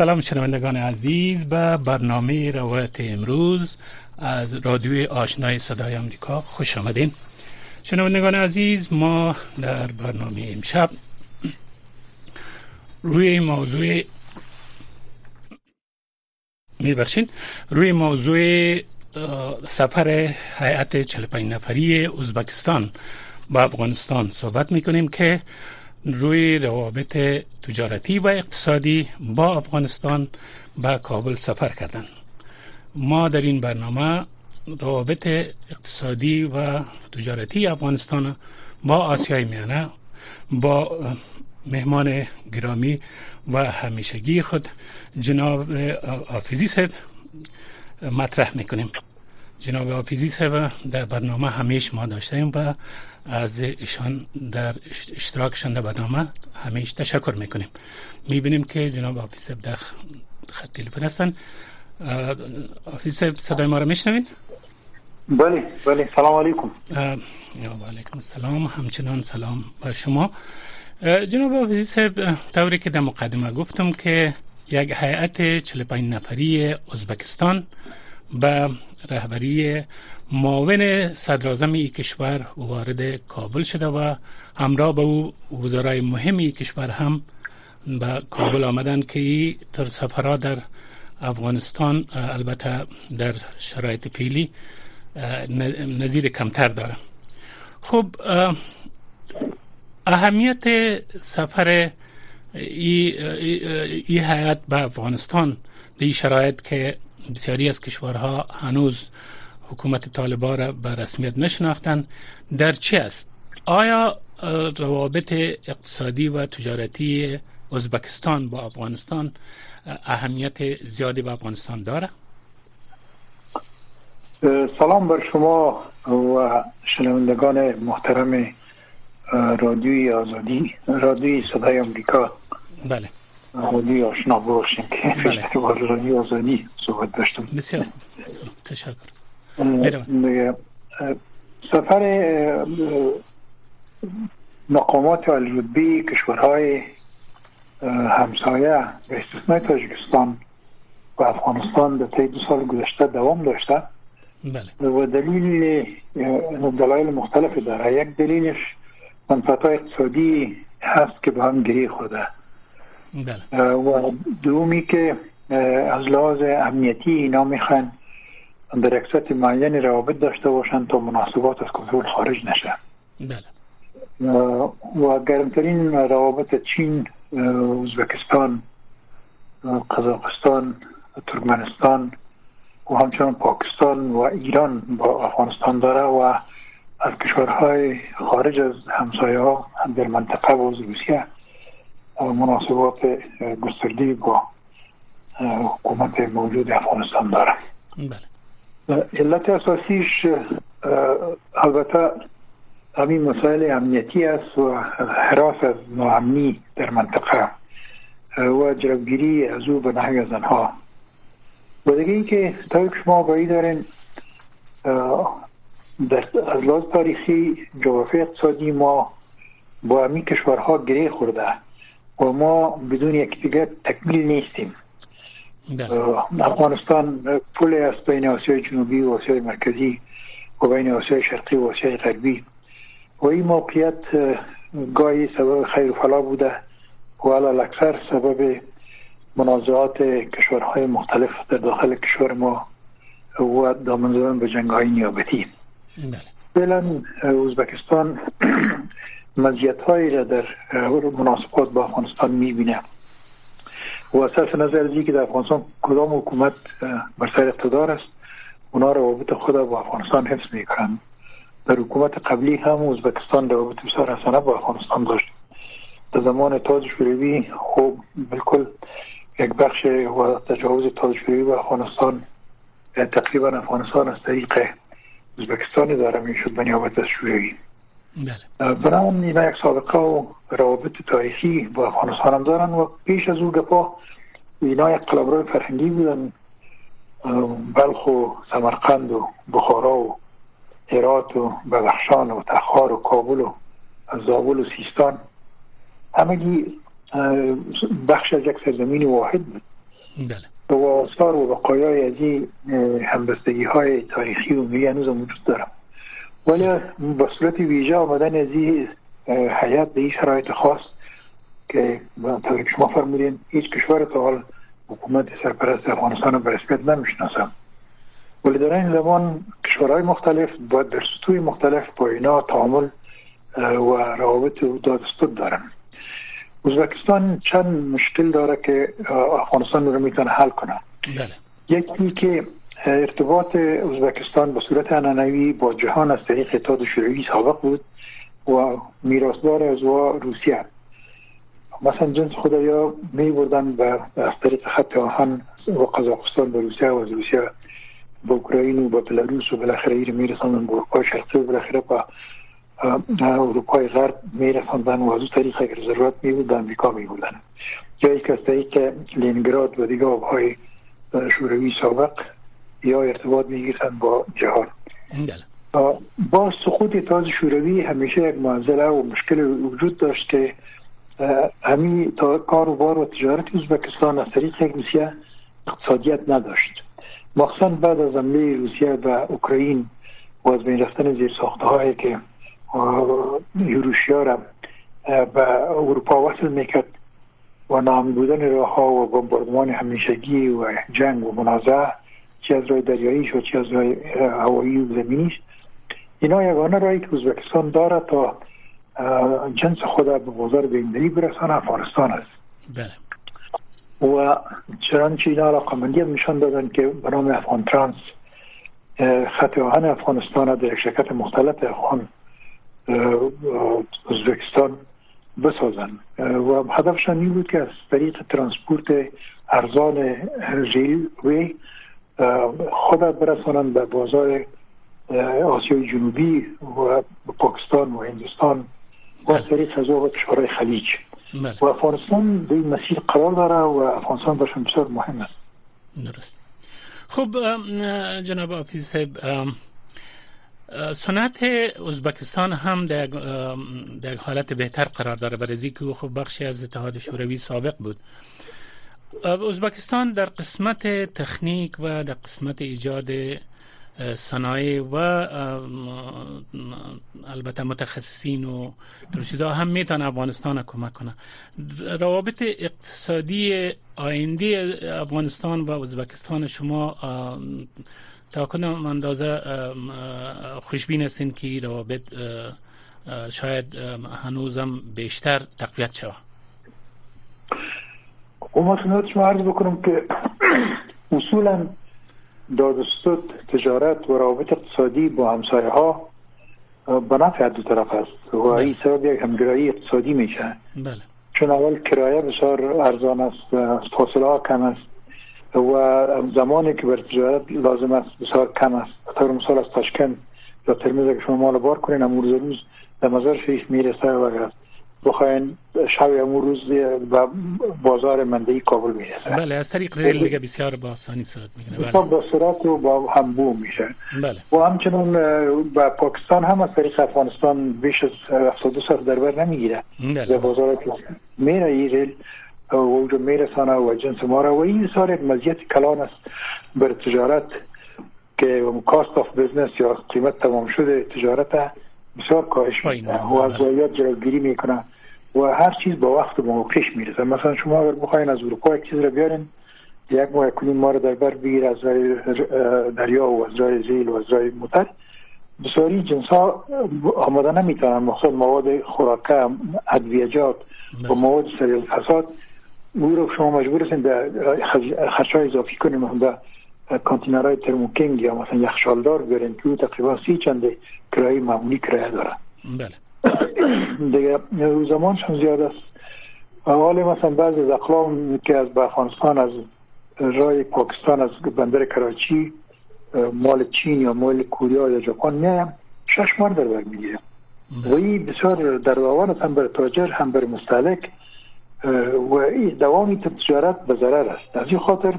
سلام شنوندگان عزیز به برنامه روایت امروز از رادیوی آشنای صدای آمریکا خوش آمدین. شنوندگان عزیز ما در برنامه امشب روی موضوع میبخشین. روی موضوع سفر هیئت 45 نفری ازبکستان با افغانستان صحبت می‌کنیم که روی روابط تجارتی و اقتصادی با افغانستان به کابل سفر کردند ما در این برنامه روابط اقتصادی و تجارتی افغانستان با آسیای میانه با مهمان گرامی و همیشگی خود جناب آفیزی صاحب مطرح می‌کنیم. جناب آفیزی صاحب در برنامه همیش ما داشتیم و از ایشان در اشتراکشان در برنامه همیش تشکر می‌کنیم. می‌بینیم که جناب آفیس در خط تلفن هستن آفیس صدای ما رو میشنوین؟ بله بله. سلام علیکم. و علیکم السلام. همچنان سلام بر شما. جناب آفیس طوری که در مقدمه گفتم که یک هیئت 45 نفری ازبکستان به رهبری معاون صدر ای کشور وارد کابل شده و همراه به او وزرای مهم کشور هم به کابل آمدن که در سفرها در افغانستان البته در شرایط فعلی نظیر کمتر داره. خب اهمیت سفر ای, ای حیات به افغانستان به این شرایط که بسیاری از کشورها هنوز حکومت طالبان را به رسمیت نشناختند. در چی است؟ آیا روابط اقتصادی و تجارتی ازبکستان با افغانستان اهمیت زیادی به افغانستان داره؟ سلام بر شما و شنوندگان محترم رادیوی آزادی رادیوی صدای آمریکا. بله. رادیوی آشنا باشیم که بله. رادیوی آزادی صحبت داشتم. بسیار تشکر. سفر مقامات الرتبی کشورهای همسایه به استثنای تاجیکستان و افغانستان در طی دو سال گذشته دوام داشته بله. و دلیل دلایل مختلف داره یک دلیلش منفعت اقتصادی هست که به هم گری خورده بله. و دومی که از لحاظ امنیتی اینا می‌خوان در یک معین روابط داشته باشند تا مناسبات از کنترل خارج نشه بله. و گرمترین روابط چین ازبکستان قزاقستان ترکمنستان و همچنان پاکستان و ایران با افغانستان داره و از کشورهای خارج از همسایه ها در منطقه و روسیه مناسبات گسترده با حکومت موجود افغانستان داره بله. علت اساسیش البته همین مسائل امنیتی است و حراس از ناامنی در منطقه و جلوگیری از او به نحوی از آنها و دیگه این که تا شما بایی دارین در از لحاظ تاریخی جغرافی اقتصادی ما با همین کشورها گره خورده و ما بدون یکدیگر تکمیل نیستیم. افغانستان پول است بین آسیای جنوبی و آسیای مرکزی و بین آسیای شرقی و آسیای غربی و این موقعیت گاهی سبب خیر فلا بوده و اکثر سبب منازعات کشورهای مختلف در داخل کشور ما و دامن زدن به جنگ های نیابتی فعلا ازبکستان مزیت هایی را در مناسبات با افغانستان می‌بینه و اساس نظر از که در افغانستان کدام حکومت بر سر اقتدار است اونا روابط خود با افغانستان حفظ می‌کنند. در حکومت قبلی هم ازبکستان روابط بسیار حسنه با افغانستان داشت. در زمان تاج شوروی خب بالکل یک بخش و تجاوز تاج شوروی و افغانستان تقریبا افغانستان از طریق ازبکستان داره می‌شد به نیابت از شوروی. بله. برام اینا یک سابقه و روابط تاریخی با افغانستان هم دارن و پیش از او گپا اینا یک قلمرو فرهنگی بودن. بلخ و سمرقند و بخارا و هرات و بدخشان و تخار و کابل و زابل و سیستان. همگی بخش از یک سرزمین واحد بود. بله. و آثار و بقایای از این همبستگی های تاریخی و ملی هنوز وجود دارم. ولی با صورت ویژه آمدن از این حیات به این شرایط خاص که طوری که شما فرمودین هیچ کشور تا حال حکومت سرپرست افغانستان به رسمیت نمی‌شناسم. ولی در این زمان کشورهای مختلف با در سطوح مختلف با اینا تعامل و روابط و دادستود دارن. ازبکستان چند مشکل داره که افغانستان رو می‌تونه حل کنه. بله. یکی که ارتباط ازبکستان به صورت انانوی با جهان از طریق اتحاد شوروی سابق بود و میراثدار از و روسیه. مثلا جنس خدایا می بردن و از طریق خط آهن و قزاقستان به روسیه و از روسیه با اوکراین و با بلاروس و بالاخره ایر میرساندن به اروپای شرقی و بالاخره با اروپای غرب میرساندن و از طریق اگر ضرورت می بود به امریکا می بودن یا یک از طریق لینگراد و دیگه آبهای شوروی سابق یا ارتباط می با جهان بله. با سقوط اتحاد شوروی همیشه یک معضله و مشکل وجود داشت که همین تا کار و بار و تجارت ازبکستان از طریق روسیه اقتصادیت نداشت مخصوصا بعد از حمله روسیه و اوکراین و از بین رفتن زیر ساخته هایی که یوروشیا را به اروپا وصل می‌کرد و نام بودن راه ها و بمباردمان همیشگی و جنگ و منازعه چی از راه دریایی و چی از راه هوایی و زمینیش. اینا یگانه راهی که ازبکستان داره تا جنس خود به بازار بیندری برسانه افغانستان است. بله. و چنانچه اینا علاقه مندی نشان دادن که به نام افغان ترانس خط آهن افغانستان در شرکت مختلف افغان ازبکستان بسازن. و هدفشان این بود که از طریق ترانسپورت ارزان ریلوی خود برسانند به بازار آسیای جنوبی و پاکستان و هندوستان و از طریق از و کشورهای خلیج. بله. و افغانستان به این مسیر قرار داره و افغانستان برشون بسیار مهم است. درست. خب جناب آفیز سنت ازبکستان هم در, در حالت بهتر قرار داره. برای که خب بخشی از اتحاد شوروی سابق بود. ازبکستان در قسمت تکنیک و در قسمت ایجاد صنایع و البته متخصصین و درشیده هم می‌تونه افغانستان کمک کنه. روابط اقتصادی آینده افغانستان و ازبکستان شما تا کنم اندازه خوشبین هستین که روابط شاید هنوزم بیشتر تقویت شود. خب ما شما عرض بکنم که اصولا دادستود تجارت و روابط اقتصادی با همسایه ها به نفع دو طرف است و بله. این سبب یک همگرایی اقتصادی میشه بله. چون اول کرایه بسیار ارزان است فاصله ها کم است و زمانی که بر تجارت لازم است بسیار کم است طور مثال از تاشکند یا ترمیز که شما مال بار کنین امروز روز به مزار شریف می‌رسه و اگر بخواین شب امروز روز به بازار مندهی کابل می‌رسه بله از طریق ریل دیگه بسیار با آسانی صورت می‌کنه. بله. با سرعت و با همبو میشه. بله. و همچنین با پاکستان هم از طریق افغانستان بیش از 72 ساعت در بر نمی‌گیره. بله. بازار میره ریل و اونجا میرسانه و جنس ما را. و این سال یک مزیت کلان است بر تجارت که cost of business یا قیمت تمام شده تجارت بسیار کاهش میده. و از ضایعات جلوگیری می‌کنه. و هر چیز با وقت و موقعش می‌رسه مثلا شما اگر بخواین از اروپا یک چیز رو بیارین یک ماه کنین ما رو در بر بگیر از رای دریا و از رای زیل و از رای موتر. بسیاری جنس ها آماده نمی‌تونن. مخصوصا مواد خوراکه ادویجات و مواد سریع فساد او رو شما مجبور هستین به خرچای اضافی کنیم. به کانتینرهای ترموکینگ یا مثلا یخشالدار بیارین که تقریبا سی چند کرایه معمولی کرایه داره بله. دیگه زمانشون زیاد است. حال مثلا بعضی از اقلام که از افغانستان از رای پاکستان از بندر کراچی مال چین یا مال کوریا یا ژاپن نه شش ماه در بر می‌گیره. و این بسیار در روان هم بر تاجر هم بر مستهلک و این دوامی تجارت به ضرر است. از این خاطر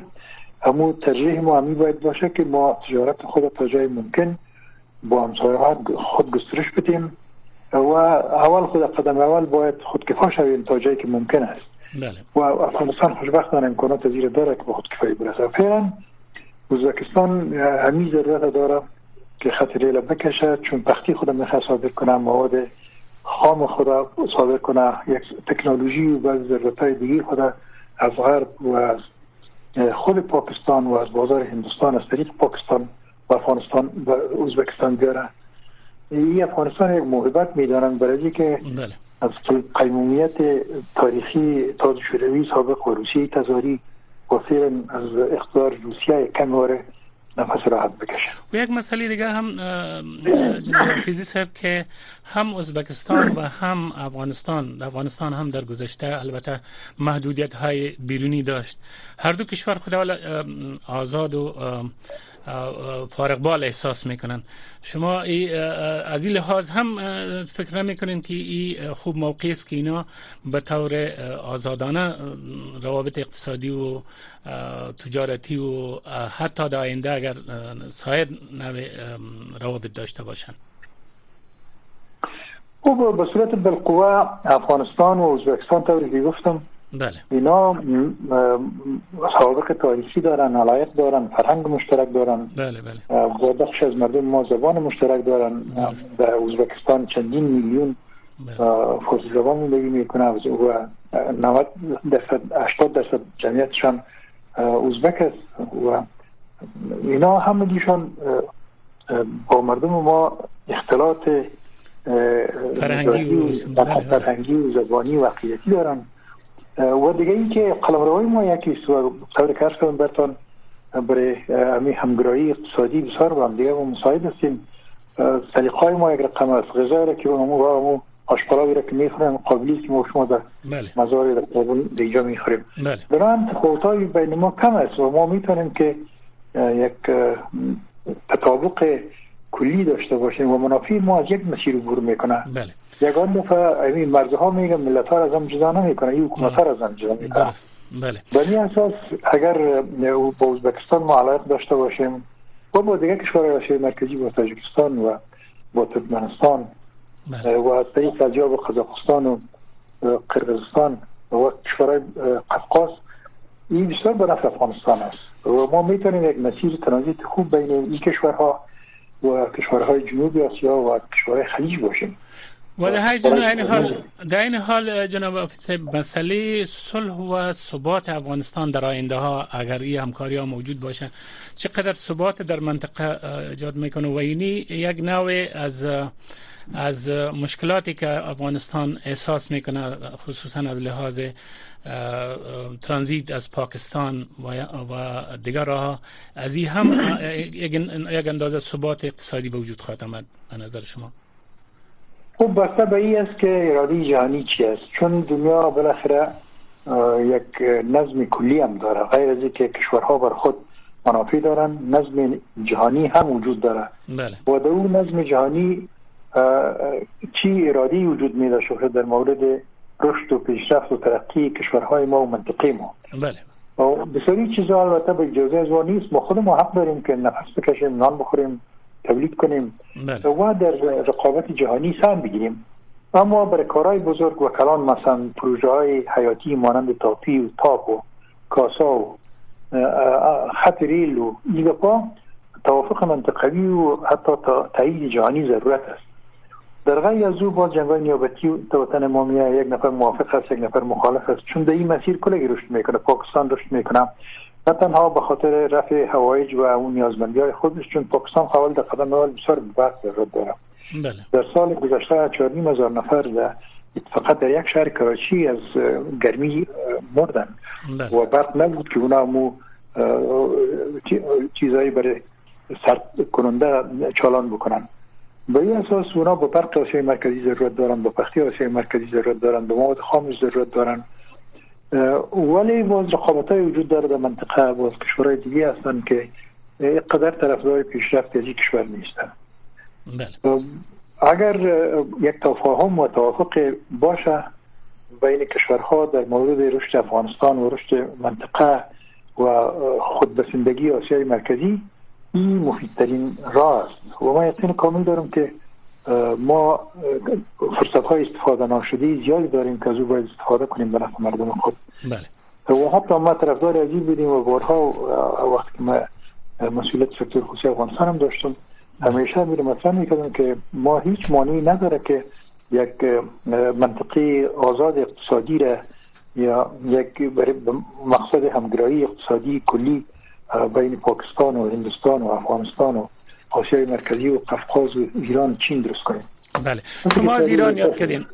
همو ترجیح ما همی باید باشه که ما تجارت خود تا جای ممکن با همسایه خود گسترش بدیم و اول خود قدم اول باید خودکفا شویم تا جایی که ممکن است بله. و افغانستان خوشبختانه امکانات زیر داره که به خودکفایی برسه فعلا ازبکستان همین ضرورت داره که خط ریل بکشه چون پختی خودم می‌خواد صادر کنه مواد خام خدا صادر کنه یک تکنولوژی و بعض ضرورت های دیگه خدا از غرب و از خود پاکستان و از بازار هندوستان از طریق پاکستان و افغانستان و ازبکستان بیاره این افغانستان یک محبت می‌دانند برای که بله. از قیمومیت تاریخی تاج شوروی سابق و روسیه تزاری و از اقتدار روسیه کم نفس راحت بکشن و یک مسئله دیگه هم فیزی صاحب که هم ازبکستان و هم افغانستان افغانستان هم در گذشته البته محدودیت های بیرونی داشت. هر دو کشور خدا آزاد و فارغ بال احساس می‌کنن. شما از این لحاظ هم فکر نمی‌کنین که این خوب موقع است که اینا به طور آزادانه روابط اقتصادی و تجارتی و حتی در آینده اگر سایر نوع روابط داشته باشن؟ خب به صورت بالقوه افغانستان و ازبکستان طوری که گفتم بله. اینا سابق تاریخی دارن علایق دارن فرهنگ مشترک دارن. بله بله. و بخش از مردم ما زبان مشترک دارن. در ازبکستان چندین میلیون بله. فارسی زبان زندگی می‌کنه. و 90 درصد 80 درصد جمعیتشان ازبک است. و اینا همگیشان با مردم ما اختلاط فرهنگی و فرهنگی و زبانی و عقیدتی دارن. و دیگه این که قلمروای ما یکی و طور کار کنم برتان برای همی همگرایی اقتصادی بسیار با هم دیگه ما مساعد هستیم سلیقای ما یک رقم است غذای را که ما با همو آشپلاوی را که می‌خوریم قابلی که ما شما در بله. مزاری در قابل دیگه می‌خوریم بله. بران تفاوتای بین ما کم است و ما می‌تونیم که یک تطابق کلی داشته باشیم و منافع ما از یک مسیر عبور می‌کنه. بله. یگان دفعه این مرزها میگن ملت ها از هم جدا نمی‌کنه این حکومت ها از هم جدا می‌کنه بله. به این اساس اگر با ازبکستان ما علاقه داشته باشیم و با دیگه کشورهای آسیای مرکزی با تاجیکستان و با ترکمنستان بله. و از طریق از با قزاقستان و قرقیزستان و کشورهای قفقاز این بسیار به نفع افغانستان است. و ما می‌تونیم یک مسیر ترانزیت خوب بین این کشورها و کشورهای جنوبی آسیا و کشورهای خلیج باشیم. و در این حال در این حال جناب مسئله صلح و ثبات افغانستان در آینده ها اگر این همکاری ها موجود باشه چقدر ثبات در منطقه ایجاد می‌کنه؟ و اینی یک نوع از از مشکلاتی که افغانستان احساس می‌کنه خصوصا از لحاظ ترانزیت از پاکستان و, دیگر راه از این هم یک اندازه ثبات اقتصادی به وجود خواهد آمد به نظر شما. خب بسته به این است که اراده جهانی چی است؟ چون دنیا بالاخره یک نظم کلی هم داره. غیر از اینکه کشورها بر خود منافع دارن نظم جهانی هم وجود داره. بله. و در اون نظم جهانی چی ارادی وجود می داشته در مورد رشد و پیشرفت و ترقی کشورهای ما و منطقه ما؟ بله. و بسیاری چیزا البته به اجازه از نیست. ما خود ما حق داریم که نفس بکشیم نان بخوریم تولید کنیم. بله. و در رقابت جهانی سهم بگیریم. اما برای کارهای بزرگ و کلان مثلا پروژه های حیاتی مانند تاپی و تاپ و کاسا و خط ریل و ایگپا توافق منطقوی و حتی تایید جهانی ضرورت است. در غیر از او باز جنگای نیابتی و وطن ما یک نفر موافق است یک نفر مخالف است. چون در این مسیر کلگی رشد می‌کنه پاکستان رشد می‌کنه. نه تنها به خاطر رفع هوایج و اون نیازمندی های خودش چون پاکستان خواهد در قدم اول بسیار بحث ضرورت داره. بله. در سال گذشته چهارنیم هزار نفر در فقط در یک شهر کراچی از گرمی مردن. بله. و برق نبود که اونا مو چیزایی برای سرد کننده چالان بکنن. به این اساس اونا با برق آسیای مرکزی ضرورت دارن با پختی آسیای مرکزی ضرورت دارن به مواد خامش ضرورت دارن ولی باز رقابت های وجود داره در منطقه باز کشورهای دیگه هستن که قدر طرفدار پیشرفت از کشور نیستن بله. اگر یک تفاهم و توافق باشه بین کشورها در مورد رشد افغانستان و رشد منطقه و خودبسندگی آسیای مرکزی این مفیدترین راه است و من یقین کامل دارم که ما فرصت های استفاده ناشده زیادی داریم که از او باید استفاده کنیم به نفع مردم خود بله. و حتی ما طرفدار عجیب بودیم و بارها وقتی که ما مسئولیت سکتور خصوصی افغانستان هم داشتم همیشه میره مطرح می‌کردم که ما هیچ مانعی نداره که یک منطقه آزاد اقتصادی را یا یک مقصد همگرایی اقتصادی کلی بین پاکستان و هندوستان و افغانستان و آسیای مرکزی و قفقاز و ایران چین درست کنیم. بله. شما از ایران یاد کردین؟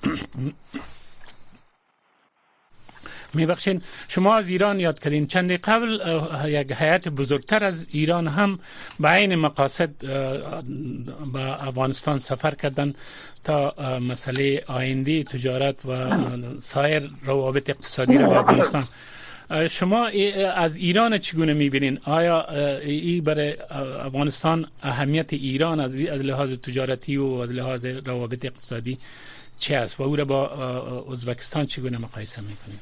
میبخشین. شما از ایران یاد کردین. چند قبل یک حیات بزرگتر از ایران هم به عین مقاصد به افغانستان سفر کردن تا مسئله آینده تجارت و سایر روابط اقتصادی را با افغانستان شما از ایران چگونه می‌بینین؟ آیا ای برای افغانستان اهمیت ایران از لحاظ تجارتی و از لحاظ روابط اقتصادی چه است و او را با ازبکستان چگونه مقایسه می‌کنید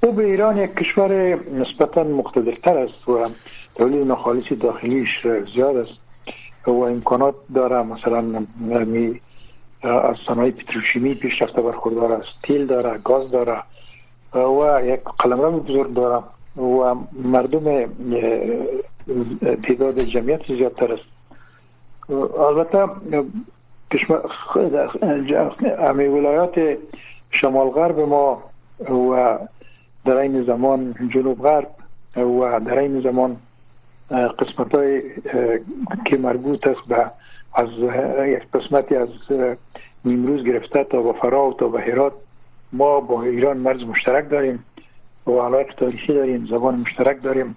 او به ایران یک کشور نسبتا مقتدرتر است و تولید نخالص داخلیش زیاد است و امکانات داره مثلا از صنایع پتروشیمی پیشرفته برخوردار است. تیل داره گاز داره و یک قلمرو بزرگ داره و مردم تعداد جمعیت زیادتر است. البته همه ولایات شمال غرب ما و در این زمان جنوب غرب و در این زمان قسمت های که مربوط است به از یک قسمتی از نیمروز گرفته تا به فراو تا به هرات. ما با ایران مرز مشترک داریم و علاقه تاریخی داریم زبان مشترک داریم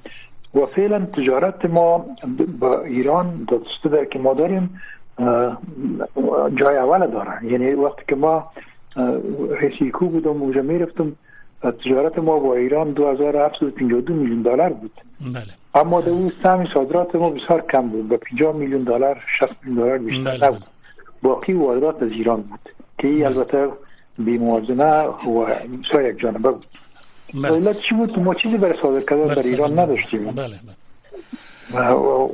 و فعلا تجارت ما با ایران دسته در که ما داریم جای اول داره یعنی وقتی که ما رئیس کو بودم اونجا می‌رفتم تجارت ما با ایران 2752 میلیون دلار بود بله. اما در اون سهم صادرات ما بسیار کم بود به 50 میلیون دلار 60 میلیون دلار بیشتر بله. نبود باقی واردات از ایران بود که بله. البته بی موازنه و بسیار یک جانبه بود. بله. چی بود؟ ما چیزی برای صادر کردن در ایران نداشتیم. بله بله. و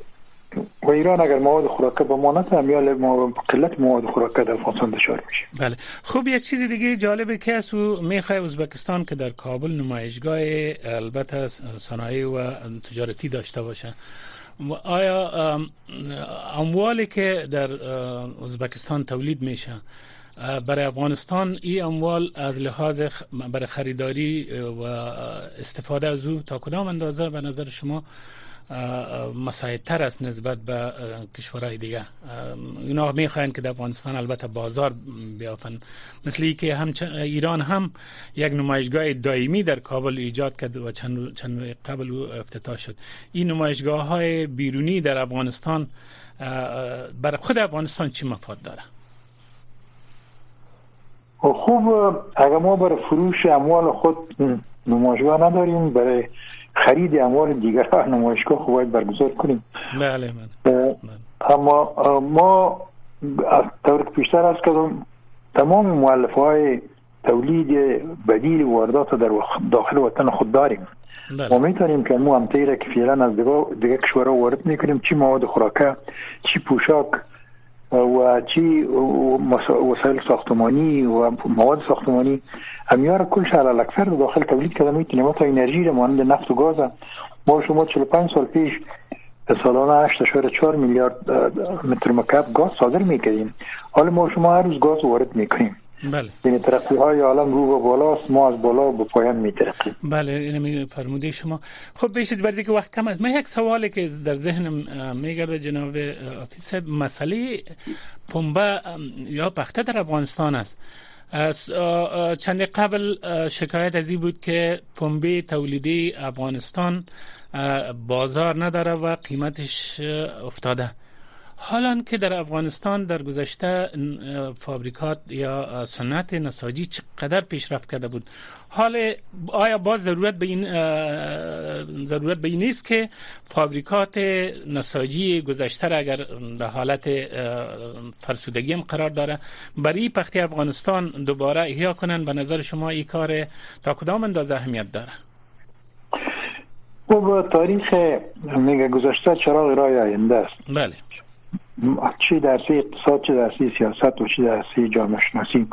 و ایران اگر مواد خوراکه به ما نتونم یا ما قلت مواد خوراکه در افغانستان دچار میشه. بله. خب یک چیز دیگه جالبه که از می‌خوای ازبکستان که در کابل نمایشگاه البته صنایع و تجارتی داشته باشه. آیا اموالی که در ازبکستان تولید میشه برای افغانستان این اموال از لحاظ برای خریداری و استفاده از او تا کدام اندازه به نظر شما مساعدتر است نسبت به کشورهای دیگه؟ اینا می‌خواین که در افغانستان البته بازار بیافن. مثل که هم ایران هم یک نمایشگاه دائمی در کابل ایجاد کرد و چند, چند قبل افتتاح شد. این نمایشگاه های بیرونی در افغانستان برای خود افغانستان چی مفاد داره خوب اگر ما برای فروش اموال خود نمایشگاه نداریم برای خرید اموال دیگر نمایشگاه خب باید برگزار کنیم بله من. اما ما از طور پیشتر از کردم تمام مؤلف های تولید بدیل واردات در داخل وطن خود داریم بله. ما می‌تونیم که مو هم که فعلا از دیگه کشورها وارد می‌کنیم چی مواد خوراکه چی پوشاک و چی وسایل ساختمانی و مواد ساختمانی. همیار کلش على الاکثر داخل تولید کرده می‌تونیم تا انرژی رو مانند نفت و گاز ما شما 45 سال پیش سالانه 8.4 میلیارد متر مکعب گاز صادر می‌کنیم حالا ما شما هر روز گاز وارد می‌کنیم. بله. یعنی ترقی های عالم رو به بالاست ما از بالا به پایان میترقیم. بله این فرموده شما. خب بیشتر برای که وقت کم است. من یک سوالی که در ذهنم میگرده جناب آفیس مسئله پنبه یا پخته در افغانستان است. چند قبل شکایت از این بود که پنبه تولیدی افغانستان بازار نداره و قیمتش افتاده. حالا که در افغانستان در گذشته فابریکات یا صنعت نساجی چقدر پیشرفت کرده بود. حال آیا باز ضرورت به این ضرورت به این نیست که فابریکات نساجی گذشته اگر در حالت فرسودگی هم قرار داره برای پختی افغانستان دوباره احیا کنن؟ به نظر شما این کار تا کدام اندازه اهمیت داره؟ خب تاریخ میگه گذشته چراغ رای آینده است. بله. چی درسی اقتصاد چه درسی سیاست و چی درسی جامعه شناسی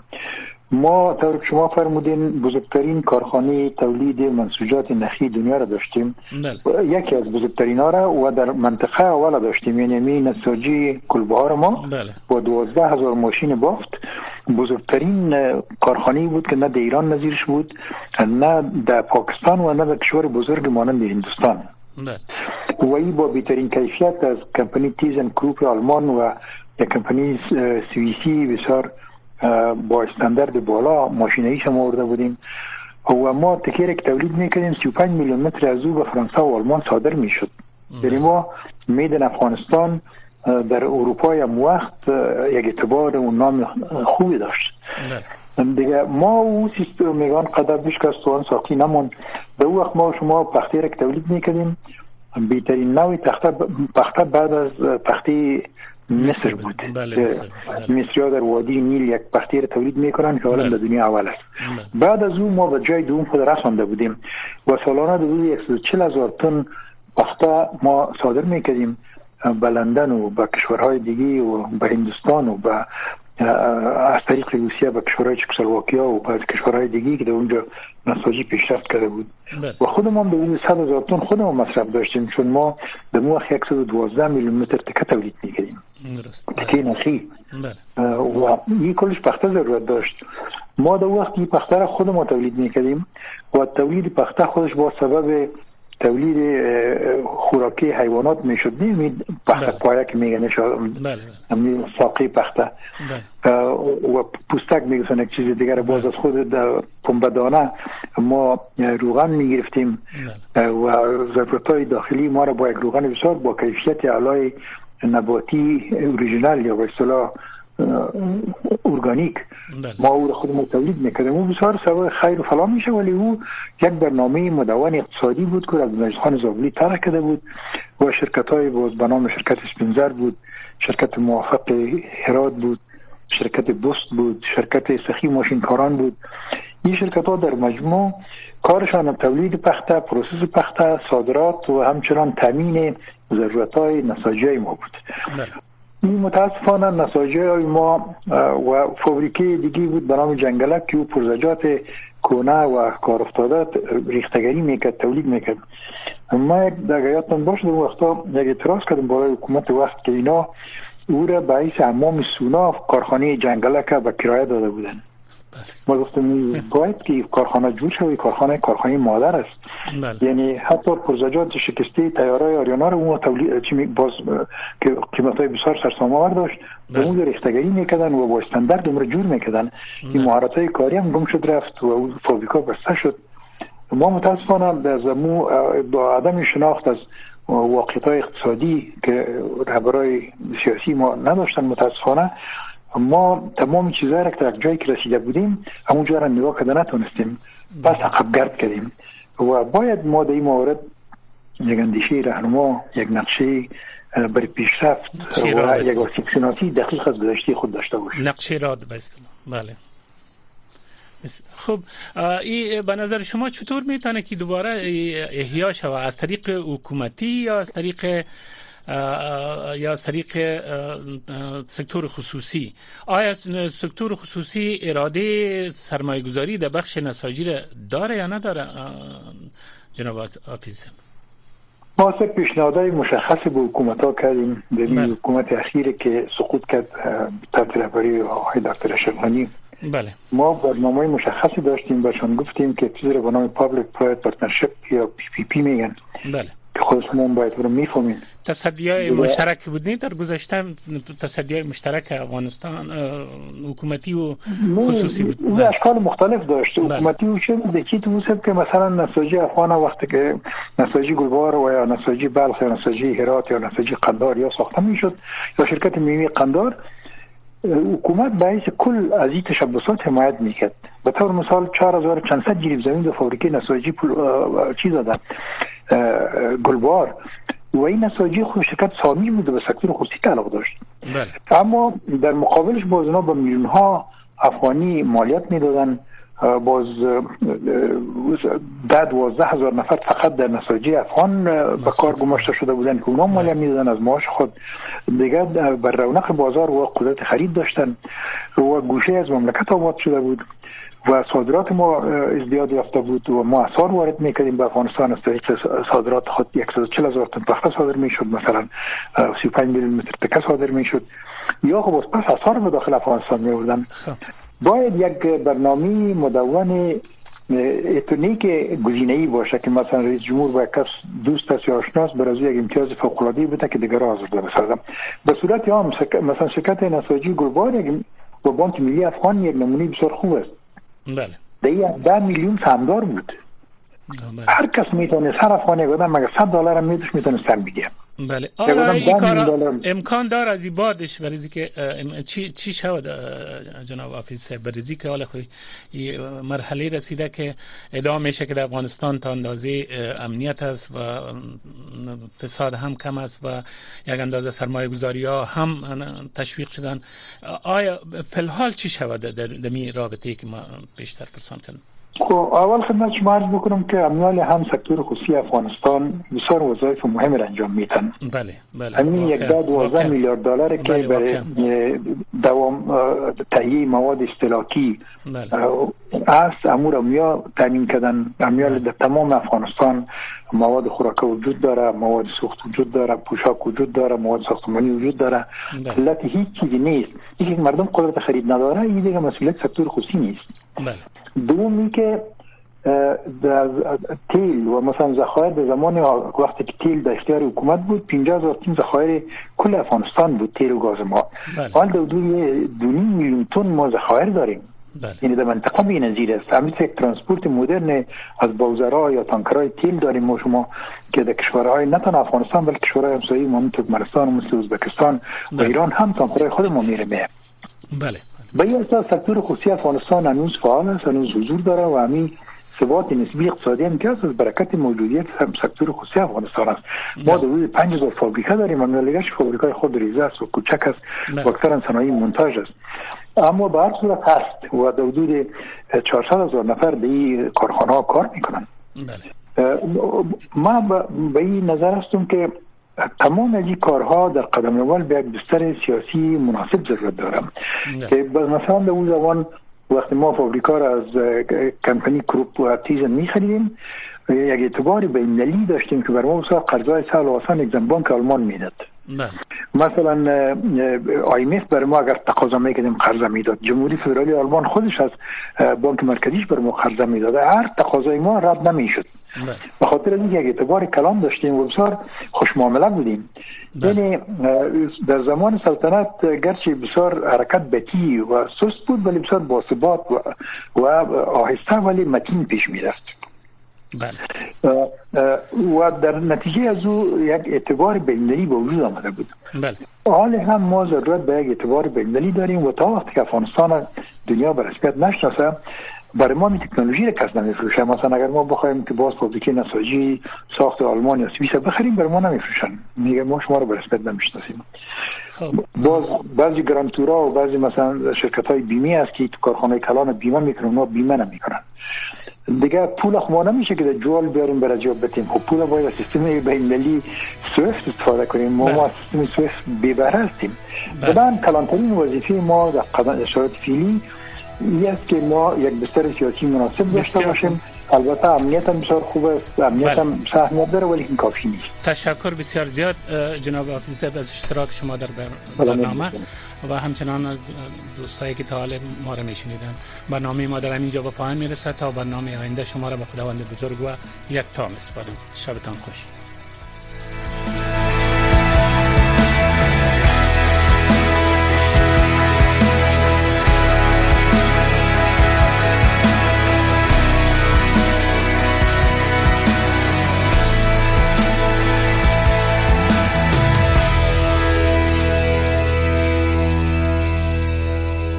ما طور شما فرمودین بزرگترین کارخانه تولید منسوجات نخی دنیا را داشتیم بله. یکی از بزرگترین ها را و در منطقه اول داشتیم یعنی می نساجی کلبهار ما بله. با دوازده هزار ماشین بافت بزرگترین کارخانه بود که نه در ایران نظیرش بود نه در پاکستان و نه در کشور بزرگ مانند هندوستان بله. و ای با بهترین کیفیت از کمپانی تیزن کروپ آلمان و یک کمپانی سوئیسی بسیار با استاندارد بالا ماشینایی شما آورده بودیم. و ما تکیر که تولید می‌کردیم 35 میلیون متر از او به فرانسه و آلمان صادر می‌شد. یعنی ما میدن افغانستان در اروپا هم وقت یک اعتبار و نام خوبی داشت. دیگه ما او سیستم میگان قدر بیش که ساقی نمون به او وقت ما شما پختی را که تولید می‌کردیم بهترین نوع تخته پخته بعد از پختی مصر بود. بله مصر. در وادی نیل یک پختی را تولید می‌کنن که حالا بله. در دنیا اول است. بله. بعد از اون ما به جای دوم خود رسانده بودیم. و سالانه حدود 140 هزار تن پخته ما صادر می‌کردیم به لندن و به کشورهای دیگه و به هندوستان و به از طریق روسیه به کشورهای چکسلواکیا و بعض کشورهای دیگه که در اونجا نساجی پیشرفت کرده بود بله. و خودمان به اون 100 هزار تن خودمون مصرف داشتیم چون ما در مو 112 میلیون متر تکه تولید می‌کردیم تکه نخی بله. و این کلش پخته ضرورت داشت ما در وقتی پخته را خودمون تولید می‌کردیم و تولید پخته خودش با سبب تولید خوراکی حیوانات می‌شد بله. پایه که میگن بله. ساقی پخته بله. و پوستک میگسن یک چیز دیگر باز از خود پنبه ما روغن می‌گرفتیم و ضرورت های داخلی ما را با یک روغن بسیار با کیفیت علای نباتی اوریجینال یا به اصطلاح ارگانیک. بله. ما او رو خودمون تولید می‌کردیم. او بسیار سوای خیر و فلا میشه ولی او یک برنامه مدون اقتصادی بود که از خان زابلی طرح کرده بود و شرکت های باز به نام شرکت سپینزر بود شرکت موافق هرات بود شرکت بست بود شرکت سخی ماشینکاران بود. این شرکت ها در مجموع کارشان تولید پخته process پخته صادرات و همچنان تامین ضرورت های نساجی ما بود. بله. متاسفانه نساجه های ما و فابریکه دیگه بود به نام جنگلک که او پرزجات کونه و کار افتاده ریختگری می‌کرد تولید می‌کرد ما یک یادتان باشه در وقتا یک اعتراض کردم برای حکومت وقت که اینا او را باعث امام سونا کارخانه جنگلک به کرایه داده بودن ما گفتم باید که کارخانه جور شوی کارخانه کارخانه مادر است بله. یعنی حتی پرزجات شکسته تیاره آریانا رو اون چی باز که قیمت های بسیار سرسام داشت به اون ریختگری می‌کردن و با استاندارد عمر جور می‌کردن این بله. مهارت های کاری هم گم شد رفت و اون فابریکا بسته شد ما متاسفانه از مو با عدم شناخت از واقعیت های اقتصادی که رهبرای سیاسی ما نداشتن متاسفانه ما تمام چیزها را که در جایی که رسیده بودیم همونجا را نگاه کرده نتونستیم. پس عقب گرد کردیم. و باید ما در این مورد یک اندیشه رهنما یک نقشه برای پیشرفت و یک آسیب شناسی دقیق از گذشته خود داشته باشیم. نقشه را بله. خب این به نظر شما چطور می‌تونه که دوباره احیا شود؟ از طریق حکومتی یا از طریق یا از طریق سکتور خصوصی. آیا سکتور خصوصی اراده سرمایه گذاری در بخش نساجی داره یا نداره؟ جناب آفیز ما سه پیشنهادهای مشخص به حکومت ها کردیم. در بله. حکومت اخیر که سقوط کرد تحت رهبری آقای دکتر اشرف بله. ما برنامه مشخصی داشتیم بهشان گفتیم که چیزی رو به نام public private partnership یا PPP میگن. بله. خود شما باید رو می‌فهمین تصدی های مشترک بودین در گذشته تصدی های مشترک افغانستان حکومتی و خصوصی بود. او اشکال مختلف داشت. بله. حکومتی و چه دکی تو که مثلا نساجی افغان وقتی که نساجی گلبار و یا نساجی بلخ یا نساجی هرات یا نساجی قندار یا ساخته می‌شد یا شرکت میوه قندار حکومت باعث کل از این تشبسات حمایت می‌کرد. به طور مثال 4500 جریب زمین در فابریکه نساجی چیز دادن گلبار و این نساجی خود شرکت سامی بود و به سکتور خصوصی تعلق داشت. بله. اما در مقابلش باز با میلیون ها افغانی مالیات می‌دادن. باز ده دوازده هزار نفر فقط در نساجی افغان به کار گماشته شده بودن که اونا مالیات می‌دادن از معاش خود. دیگر بر رونق بازار و قدرت خرید داشتن و گوشه از مملکت آباد شده بود و صادرات ما ازدیاد یافته بود و ما اثار وارد می‌کردیم به افغانستان. از طریق صادرات خود 140 هزار تن پخته صادر می‌شد مثلا 35 میلیون متر تکه صادر می‌شد. یا خب پس اثار به داخل افغانستان میوردن خب. باید یک برنامه مدون اتونی که گزینه ای باشه که مثلا رئیس جمهور با کس دوست است یا آشناس بر یک امتیاز فوق العاده بده که دیگر حاضر ده به صورت عام مثلا شرکت نساجی گلبار و بانک ملی افغان یک نمونه بسیار خوب است. بله. ده میلیون سهمدار بود. هر کس می‌تونه هر افغانی گفتم مگه 100 دلار هم می‌تونست می‌تونستم بگم بله آره این کار امکان دار از این بادش بریزی که چی چی شود جناب آفیس بریزی که حالا خوی مرحله رسیده که ادامه میشه که در افغانستان تا اندازه امنیت است و فساد هم کم است و یک اندازه سرمایه گذاری ها هم تشویق شدن آیا فی چی شود در می رابطه که ما بیشتر پرسان کنیم خب اول خدمت شما عرض بکنم که اموال هم سکتور خصوصی افغانستان بسیار وظایف مهم را انجام میتن بله بله. همین یک ده دوازده میلیارد دلار که بله، برای دوام تهیه مواد استلاکی بله. است امور امیا تامین کردن امیال در تمام افغانستان مواد خوراک وجود داره مواد سوخت وجود داره پوشاک وجود داره مواد ساختمانی وجود داره علت بله. هیچ چیزی نیست اینکه مردم قدرت خرید نداره این دیگه مسئولیت سکتور خصوصی نیست بله. دومی که در تیل و مثلا ذخایر در زمان وقتی که تیل در اختیار حکومت بود 50 هزار تن ذخایر کل افغانستان بود تیل و گاز ما بله. حال در حدود دو نیم میلیون تن ما ذخایر داریم بله. یعنی در منطقه بی نظیر است همین یک ترانسپورت مدرن از بوزرا یا تانکرهای تیل داریم ما شما که در کشورهای نه تنها افغانستان بلکه کشورهای همسایه ما ترکمنستان و مثل ازبکستان و ایران هم تانکرهای خود ما میره بله. به این اساس سکتور خصوصی افغانستان هنوز فعال است هنوز حضور داره و همین ثبات نسبی اقتصادی هم که از برکت موجودیت هم سکتور خصوصی افغانستان است. ما در حدود 5000 فابریکه داریم اما فابریکای خود ریزه است و کوچک است. و اکثرا صنایع مونتاژ است. اما به هر صورت هست و در حدود 400 هزار نفر به این کارخانه ها کار می‌کنن. بله. ما به این نظر هستم که تمام از این کارها در قدم اول به یک بستر سیاسی مناسب ضرورت دارم. که مثلا در اون زمان وقتی ما فابریکا را از کمپانی کروپ و تیزن می خریدیم یک اعتباری بینلی داشتیم که بر ما بسیار قرضای سال و آسان اگزم بانک آلمان می‌داد. مثلا آیمف بر ما اگر تقاضا می‌کردیم قرضه می‌داد. جمهوری فدرالی آلمان خودش از بانک مرکزیش بر ما قرضه می‌داد. هر تقاضای ما رد نمی‌شد. به خاطر اینکه یک اعتبار کلام داشتیم و بسیار خوش معامله بودیم. یعنی در زمان سلطنت گرچه بسیار حرکت بکی و سست بود ولی بسیار باثبات و, و آهسته ولی متین پیش می‌رفت. بله. و در نتیجه از او یک اعتبار بینلی به وجود آمده بود. بله. حال هم ما ضرورت به یک اعتبار بینلی داریم و تا وقتی که افغانستان دنیا به رسمیت نشناسه برای ما می تکنولوژی را کس نمیفروشه مثلا اگر ما بخوایم که باز فابریکه نساجی ساخت آلمان یا سوئیس بخریم برای ما نمیفروشن. میگه ما شما رو به رسمیت نمی‌شناسیم. خب. باز بعضی گرانتورا و بعضی مثلا شرکت های بیمه است که تو کارخانه کلان بیمه می‌کنن ما بیمه نمی‌کنن. دیگه پول ما نمیشه که جوال بیاریم برای جواب بتیم. خب پول باید سیستم بین‌المللی سویفت استفاده کنیم. ما, ما بله. سیستم سویفت بیبره هستیم. بله. کلانترین وظیفه ما در قدم شرایط فیلی است که ما یک بستر سیاسی مناسب داشته باشیم البته امنیت هم بسیار خوب است امنیت هم سهمیت داره ولی این کافی نیست تشکر بسیار زیاد جناب حافظ از اشتراک شما در برنامه و همچنان دوستایی که تا حال ما را میشنیدن برنامه ما در اینجا به پایان می‌رسه تا برنامه آینده شما را به خداوند بزرگ و یک تا میسپاریم شبتان خوش